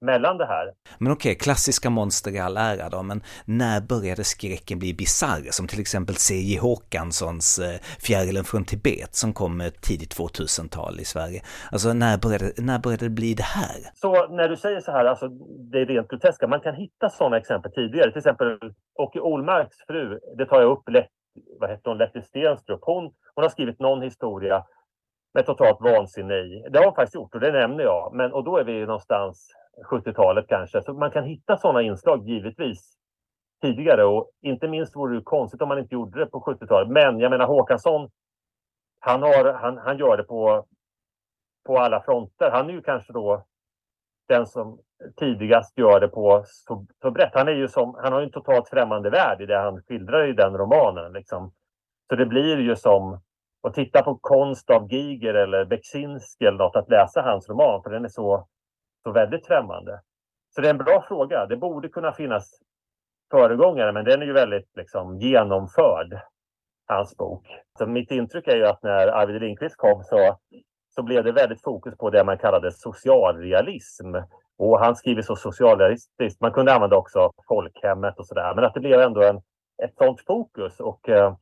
B: mellan det här.
A: Men okej, klassiska monster i all ära då, men när började skräcken bli bisarr? Som till exempel C.J. Håkanssons eh, Fjärilen från Tibet som kom tidigt 2000-tal i Sverige. Alltså när började, när började det bli det här?
B: Så när du säger så här, alltså det är rent groteska, man kan hitta sådana exempel tidigare. Till exempel Åke Olmarks fru, det tar jag upp, lätt, vad heter hon, Letty Stenstrup. Hon, hon har skrivit någon historia med totalt vansinne i. Det har hon faktiskt gjort och det nämner jag. Men, och då är vi någonstans 70-talet kanske. Så man kan hitta sådana inslag givetvis tidigare och inte minst vore det konstigt om man inte gjorde det på 70-talet. Men jag menar Håkansson, han, har, han, han gör det på, på alla fronter. Han är ju kanske då den som tidigast gör det på så, så brett. Han, är ju som, han har ju en totalt främmande värld i det han skildrar i den romanen. Liksom. Så det blir ju som att titta på konst av Giger eller Beksinski eller något, att läsa hans roman, för den är så så väldigt främmande. Så det är en bra fråga. Det borde kunna finnas föregångare, men den är ju väldigt liksom, genomförd, hans bok. Så mitt intryck är ju att när Arvid Lindqvist kom så, så blev det väldigt fokus på det man kallade socialrealism. Och han skriver så socialrealistiskt. Man kunde använda också folkhemmet och sådär, men att det blev ändå en, ett sånt fokus och, eh,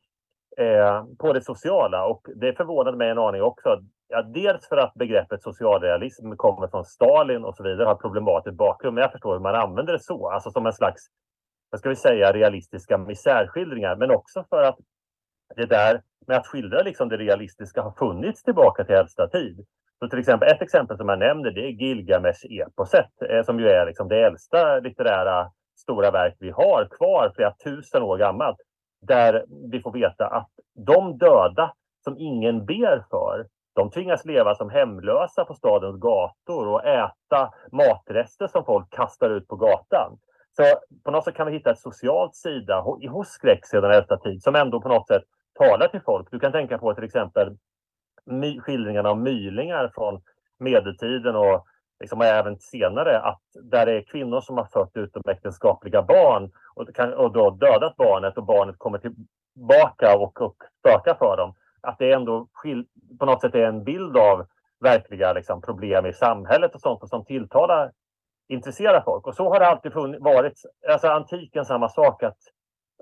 B: eh, på det sociala. Och det förvånade mig en aning också. Ja, dels för att begreppet socialrealism kommer från Stalin och så vidare, har problematisk bakgrund. Men jag förstår hur man använder det så, alltså som en slags, vad ska vi säga, realistiska misärskildringar. Men också för att det där med att skildra liksom det realistiska har funnits tillbaka till äldsta tid. Så till exempel, ett exempel som jag nämner det är Gilgamesh-eposet eh, som ju är liksom det äldsta litterära stora verk vi har kvar, flera tusen år gammalt. Där vi får veta att de döda som ingen ber för, de tvingas leva som hemlösa på stadens gator och äta matrester som folk kastar ut på gatan. Så på något sätt kan vi hitta ett socialt sida hos skräck sedan äldsta tid som ändå på något sätt talar till folk. Du kan tänka på till exempel skildringarna av mylingar från medeltiden och liksom även senare, att där det är kvinnor som har fött utomäktenskapliga barn och, kan, och då dödat barnet och barnet kommer tillbaka och, och spökar för dem att det ändå på något sätt är en bild av verkliga liksom, problem i samhället och sånt och som tilltalar, intresserar folk. Och så har det alltid varit. Alltså antiken samma sak att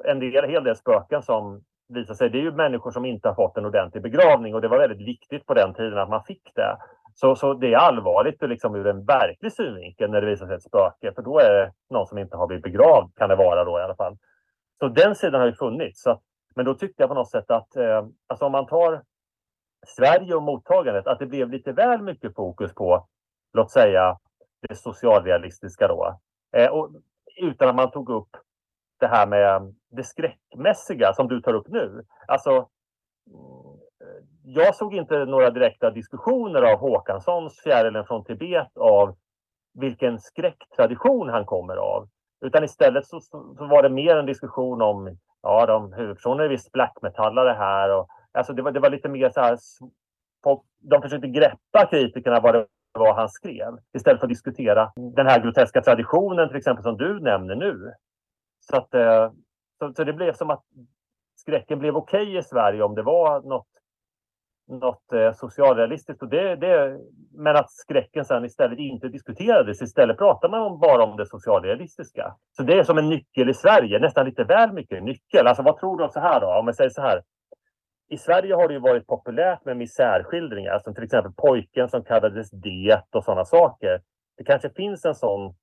B: en del, hel del spöken som visar sig, det är ju människor som inte har fått en ordentlig begravning och det var väldigt viktigt på den tiden att man fick det. Så, så det är allvarligt liksom ur en verklig synvinkel när det visar sig ett spöke, för då är det någon som inte har blivit begravd, kan det vara då i alla fall. Så den sidan har ju funnits. Så men då tyckte jag på något sätt att eh, alltså om man tar Sverige och mottagandet, att det blev lite väl mycket fokus på, låt säga, det socialrealistiska då. Eh, och, utan att man tog upp det här med det skräckmässiga som du tar upp nu. Alltså, jag såg inte några direkta diskussioner av Håkanssons Fjärilen från Tibet av vilken skräcktradition han kommer av. Utan istället så, så, var det mer en diskussion om ja, de huvudpersonerna är visst blackmetallare här. Och, alltså det, var, det var lite mer så här, de försökte greppa kritikerna vad det var han skrev istället för att diskutera den här groteska traditionen till exempel som du nämner nu. Så, att, eh, så, så det blev som att skräcken blev okej okay i Sverige om det var något något eh, socialrealistiskt. Och det, det, men att skräcken sen istället inte diskuterades. Istället pratar man om, bara om det socialrealistiska. Så det är som en nyckel i Sverige, nästan lite väl mycket nyckel. Alltså vad tror du om så här då? Om jag säger så här. I Sverige har det ju varit populärt med misärskildringar, som till exempel pojken som kallades Det och sådana saker. Det kanske finns en sån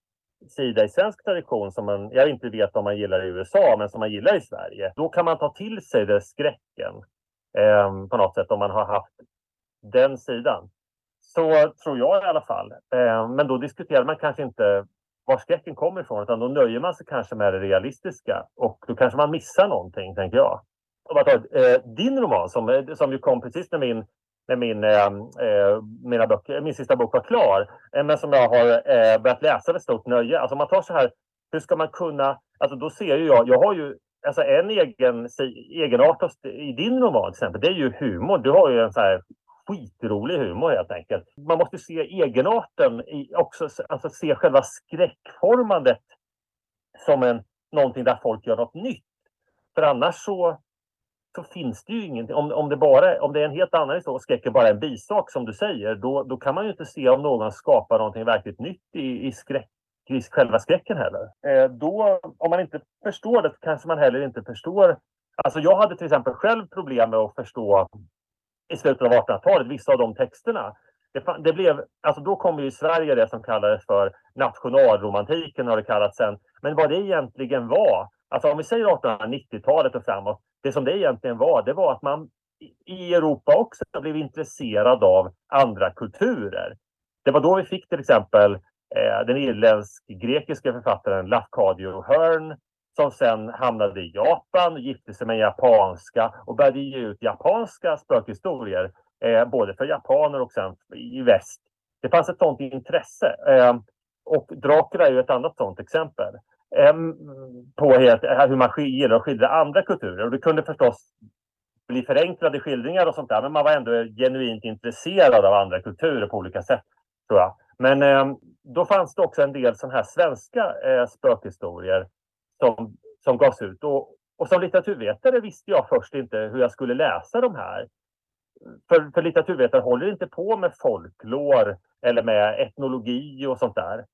B: sida i svensk tradition som man, jag inte vet om man gillar i USA, men som man gillar i Sverige. Då kan man ta till sig den skräcken eh, på något sätt om man har haft den sidan. Så tror jag i alla fall. Eh, men då diskuterar man kanske inte var skräcken kommer ifrån utan då nöjer man sig kanske med det realistiska och då kanske man missar någonting, tänker jag. Eh, din roman som, som ju kom precis när min när min, eh, eh, mina böcker, min sista bok var klar. Eh, men som jag har eh, börjat läsa med stort nöje. Alltså om man tar så här, hur ska man kunna... Alltså då ser ju jag, jag har ju alltså en egen egenart i din roman till exempel, det är ju humor. Du har ju en så här skitrolig humor helt enkelt. Man måste se egenarten i också, alltså se själva skräckformandet som en, någonting där folk gör något nytt. För annars så, så finns det ju ingenting. Om, om, det bara, om det är en helt annan historia och skräcken bara är en bisak som du säger, då, då kan man ju inte se om någon skapar någonting verkligt nytt i, i skräck i själva skräcken heller. Eh, då, om man inte förstår det, kanske man heller inte förstår. Alltså jag hade till exempel själv problem med att förstå i slutet av 1800-talet, vissa av de texterna. Det, det, blev, alltså då kom ju i Sverige det som kallades för nationalromantiken har det kallats sen. Men vad det egentligen var, alltså om vi säger 1890-talet och framåt, det som det egentligen var, det var att man i Europa också blev intresserad av andra kulturer. Det var då vi fick till exempel eh, den irländsk-grekiska författaren Lafcadio Hearn som sen hamnade i Japan, gifte sig med en japanska och började ge ut japanska spökhistorier, eh, både för japaner och sen i väst. Det fanns ett sådant intresse. Eh, och Dracula är ju ett annat sådant exempel på hur man gillar att skildra andra kulturer. Och det kunde förstås bli förenklade skildringar och sånt där, men man var ändå genuint intresserad av andra kulturer på olika sätt, tror jag. Men eh, då fanns det också en del sådana här svenska eh, spökhistorier som, som gavs ut. Och, och som litteraturvetare visste jag först inte hur jag skulle läsa de här. För, för litteraturvetare håller inte på med folklor eller med etnologi och sånt där.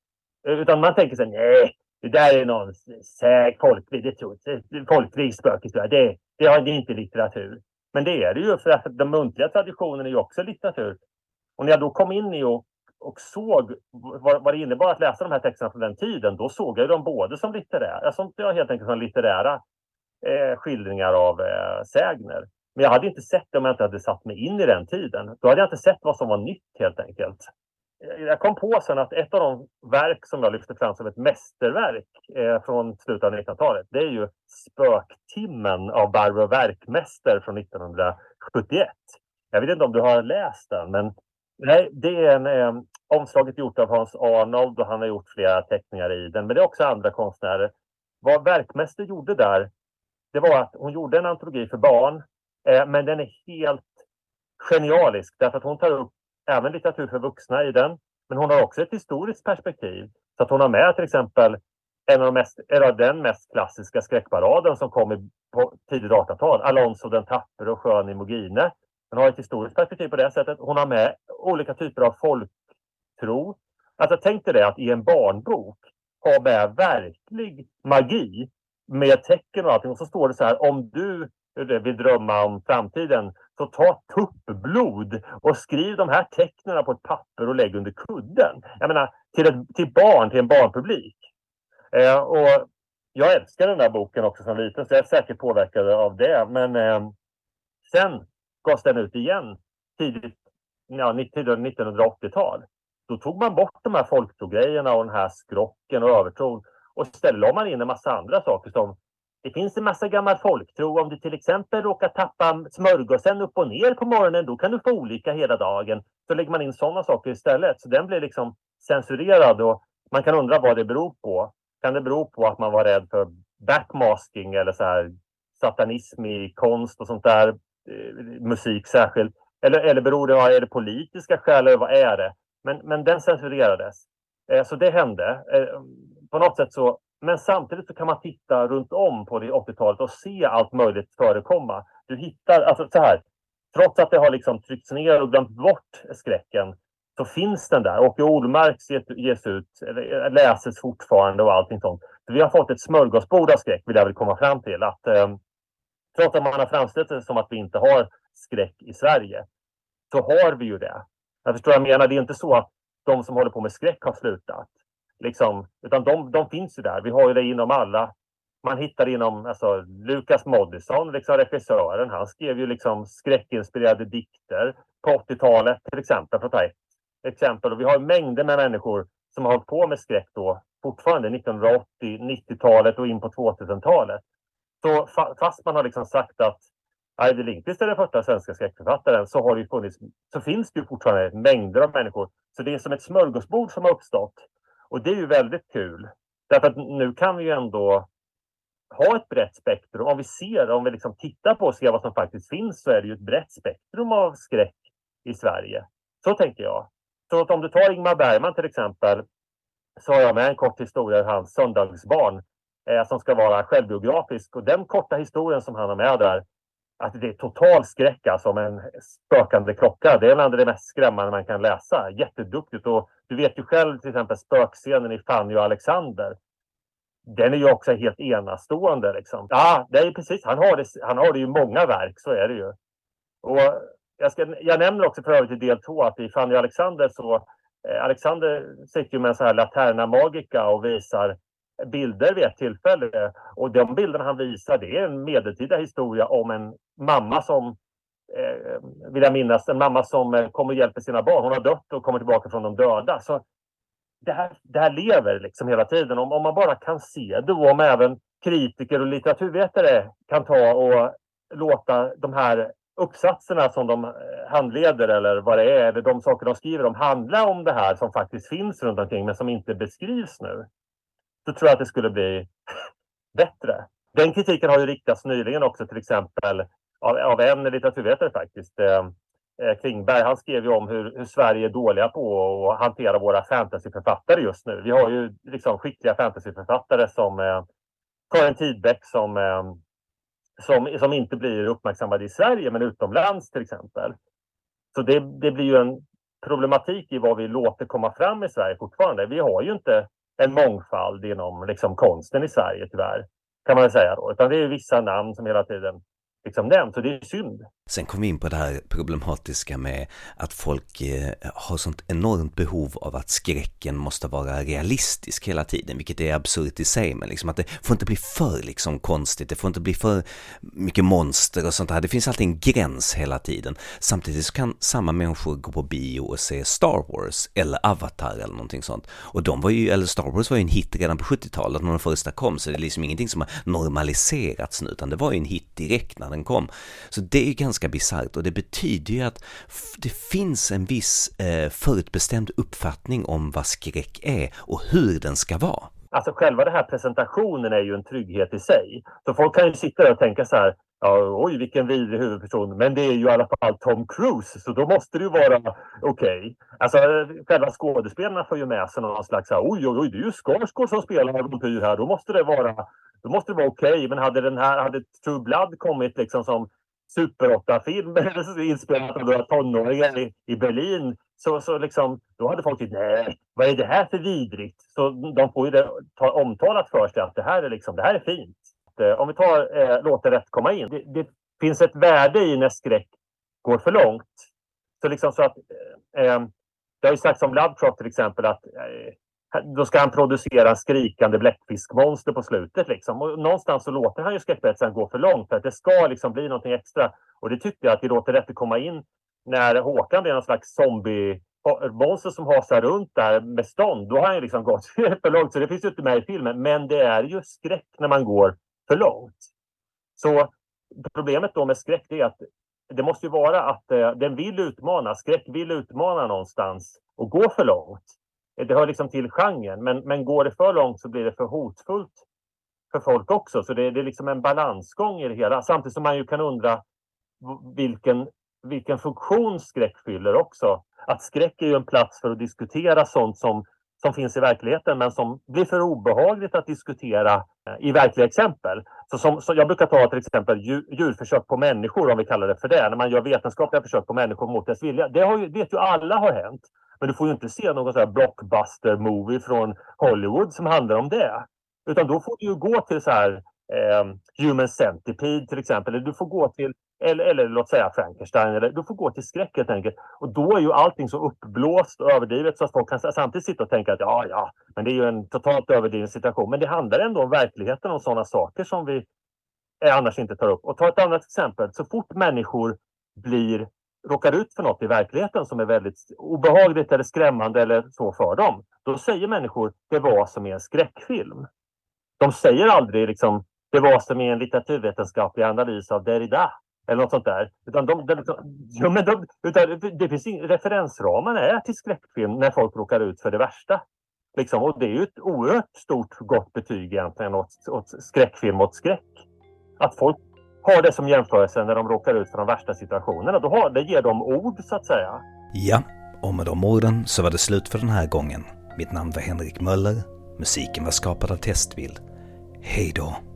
B: Eh, utan man tänker sig, nej, det där är någon säg folklig, det tror, folklig spökhistoria. Det, det är inte litteratur. Men det är det ju för att den muntliga traditionen är ju också litteratur. Och när jag då kom in i och och såg vad, vad det innebar att läsa de här texterna från den tiden, då såg jag dem både som litterära, som jag helt enkelt som litterära eh, skildringar av eh, sägner. Men jag hade inte sett det om jag inte hade satt mig in i den tiden. Då hade jag inte sett vad som var nytt helt enkelt. Jag kom på sen att ett av de verk som jag lyfte fram som ett mästerverk eh, från slutet av 1900-talet, det är ju Spöktimmen av Barbro Werkmäster från 1971. Jag vet inte om du har läst den, men Nej, det är en, eh, omslaget gjort av Hans Arnold och han har gjort flera teckningar i den. Men det är också andra konstnärer. Vad Verkmäster gjorde där, det var att hon gjorde en antologi för barn. Eh, men den är helt genialisk därför att hon tar upp även litteratur för vuxna i den. Men hon har också ett historiskt perspektiv. Så att hon har med till exempel en av, de mest, eller den mest klassiska skräckparaden som kom i, på tidigt 1800-tal. Alonso den tappre och skön i Mogine hon har ett historiskt perspektiv på det sättet. Hon har med olika typer av folktro. Alltså tänk dig det att i en barnbok ha med verklig magi med tecken och allting. Och så står det så här, om du vill drömma om framtiden, så ta tuppblod och skriv de här tecknen på ett papper och lägg under kudden. Jag menar, till, ett, till barn, till en barnpublik. Eh, och jag älskar den där boken också som liten, så jag är säkert påverkad av det. Men eh, sen gavs den ut igen tidigt ja, 1980-tal. Då tog man bort de här folktrogrejerna och den här skrocken och övertron och istället la man in en massa andra saker som det finns en massa gammal folktro. Om du till exempel råkar tappa smörgåsen upp och ner på morgonen, då kan du få olycka hela dagen. Så lägger man in sådana saker istället. Så den blir liksom censurerad och man kan undra vad det beror på. Kan det bero på att man var rädd för backmasking eller så här satanism i konst och sånt där? Eh, musik särskilt. Eller, eller beror det, är det politiska skäl eller vad är det? Men, men den censurerades. Eh, så det hände. Eh, på något sätt så, men samtidigt så kan man titta runt om på det 80-talet och se allt möjligt förekomma. Du hittar, alltså så här, trots att det har liksom tryckts ner och glömt bort skräcken så finns den där. Åke Olmarks ges ut, läses fortfarande och allting sånt. Så vi har fått ett smörgåsbord av skräck vill jag väl komma fram till. Att, eh, trots att man har framställt det som att vi inte har skräck i Sverige, så har vi ju det. Jag förstår vad jag menar. Det är inte så att de som håller på med skräck har slutat. Liksom, utan de, de finns ju där. Vi har ju det inom alla. Man hittar det inom alltså, Lukas Moodysson, liksom regissören. Han skrev ju liksom skräckinspirerade dikter på 80-talet till exempel. För att ta ett exempel. Och vi har mängder med människor som har hållit på med skräck då fortfarande 1980, 90-talet och in på 2000-talet. Så fast man har liksom sagt att, Arvid Lindqvist är den första svenska skräckförfattaren så har det funnits, så finns det ju fortfarande mängder av människor. Så det är som ett smörgåsbord som har uppstått. Och det är ju väldigt kul. Därför att nu kan vi ju ändå ha ett brett spektrum. Om vi ser, om vi liksom tittar på och ser vad som faktiskt finns så är det ju ett brett spektrum av skräck i Sverige. Så tänker jag. Så att om du tar Ingmar Bergman till exempel så har jag med en kort historia, hans Söndagsbarn, eh, som ska vara självbiografisk. Och den korta historien som han har med där, att det är total skräck alltså, en spökande klocka. Det är bland det mest skrämmande man kan läsa. Jätteduktigt. Och du vet ju själv till exempel spökscenen i Fanny och Alexander. Den är ju också helt enastående. Liksom. Ja, det är precis. Han har det, han har det i många verk, så är det ju. Och jag, ska, jag nämner också för övrigt i del två att i Fanny och Alexander så eh, Alexander sitter ju med en sån här Laterna Magica och visar bilder vid ett tillfälle. Och de bilderna han visar det är en medeltida historia om en mamma som eh, vill jag minnas, en mamma som eh, kommer och hjälper sina barn. Hon har dött och kommer tillbaka från de döda. Så det här, det här lever liksom hela tiden. Om, om man bara kan se det och om även kritiker och litteraturvetare kan ta och låta de här uppsatserna som de eh, handleder eller vad det är, eller de saker de skriver om handla om det här som faktiskt finns runt omkring men som inte beskrivs nu. Så tror jag att det skulle bli bättre. Den kritiken har ju riktats nyligen också till exempel av, av en litteraturvetare faktiskt. Eh, eh, Klingberg, han skrev ju om hur, hur, Sverige är dåliga på att hantera våra fantasyförfattare just nu. Vi har ju liksom skickliga fantasyförfattare som eh, Karin Tidbeck som eh, som, som inte blir uppmärksammade i Sverige men utomlands till exempel. Så det, det blir ju en problematik i vad vi låter komma fram i Sverige fortfarande. Vi har ju inte en mångfald inom liksom, konsten i Sverige tyvärr, kan man säga då. Utan det är vissa namn som hela tiden liksom nämns och det är synd.
A: Sen kom vi in på det här problematiska med att folk eh, har sånt enormt behov av att skräcken måste vara realistisk hela tiden, vilket är absurt i sig, men liksom att det får inte bli för liksom konstigt, det får inte bli för mycket monster och sånt där. Det finns alltid en gräns hela tiden. Samtidigt så kan samma människor gå på bio och se Star Wars eller Avatar eller någonting sånt. Och de var ju, eller Star Wars var ju en hit redan på 70-talet när de första kom, så det är liksom ingenting som har normaliserats nu, utan det var ju en hit direkt när den kom. Så det är ju ganska ganska bisarrt och det betyder ju att det finns en viss eh, förutbestämd uppfattning om vad skräck är och hur den ska vara.
B: Alltså själva den här presentationen är ju en trygghet i sig. Så folk kan ju sitta där och tänka så här, ja, oj vilken vidrig huvudperson, men det är ju i alla fall Tom Cruise, så då måste det ju vara okej. Okay. Alltså själva skådespelarna får ju med sig någon slags, oj oj oj, det är ju Skarsgård som spelar vampyr här, då måste det vara då måste det vara okej. Okay. Men hade den här, hade True Blood kommit liksom som Super 8-film inspelad av några tonåringar i, i Berlin så, så liksom, då hade folk tyckt nej, vad är det här för vidrigt? Så de får ju det ta, omtalat för sig att det här är, liksom, det här är fint. Eh, om vi tar eh, låter rätt komma in. Det, det, finns ett värde i när skräck går för långt. Så liksom så att eh, eh det har ju sagts om Lovecraft till exempel att eh, då ska han producera skrikande bläckfiskmonster på slutet. Liksom. Och någonstans så låter han ju skräckberättelsen gå för långt för att det ska liksom bli någonting extra. Och det tyckte jag att det låter rätt att komma in när Håkan blir någon slags zombie monster som hasar runt där med stånd. Då har han ju liksom gått för långt. Så det finns ju inte med i filmen. Men det är ju skräck när man går för långt. Så problemet då med skräck är att det måste ju vara att eh, den vill utmana. Skräck vill utmana någonstans och gå för långt det hör liksom till genren, men, men går det för långt så blir det för hotfullt för folk också. Så det, det är liksom en balansgång i det hela. Samtidigt som man ju kan undra vilken, vilken funktion skräck fyller också. Att skräck är ju en plats för att diskutera sånt som, som finns i verkligheten men som blir för obehagligt att diskutera eh, i verkliga exempel. Så, som, så jag brukar ta till exempel djurförsök på människor, om vi kallar det för det, när man gör vetenskapliga försök på människor mot dess vilja. Det har ju, vet ju alla har hänt. Men du får ju inte se någon sån här blockbuster-movie från Hollywood som handlar om det. Utan då får du ju gå till så här eh, Human Centipede till exempel. Eller du får gå till, eller, eller låt säga Frankenstein. Eller, du får gå till skräck helt enkelt. Och då är ju allting så uppblåst och överdrivet så att folk kan samtidigt sitta och tänka att ja, ja, men det är ju en totalt överdriven situation. Men det handlar ändå om verkligheten, om sådana saker som vi eh, annars inte tar upp. Och ta ett annat exempel. Så fort människor blir råkar ut för något i verkligheten som är väldigt obehagligt eller skrämmande eller så för dem, då säger människor det var som i en skräckfilm. De säger aldrig liksom det var som i en litteraturvetenskaplig analys av Derrida eller något sånt där. Utan de, de, ja, men de, utan det finns in, referensramen är till skräckfilm när folk råkar ut för det värsta. Liksom, och det är ju ett oerhört stort gott betyg egentligen åt, åt skräckfilm åt skräck. Att folk har det som jämförelse när de råkar ut för de värsta situationerna. Då har, det ger dem ord så att säga.
A: Ja, och med de orden så var det slut för den här gången. Mitt namn var Henrik Möller. Musiken var skapad av Testbild. Hej då!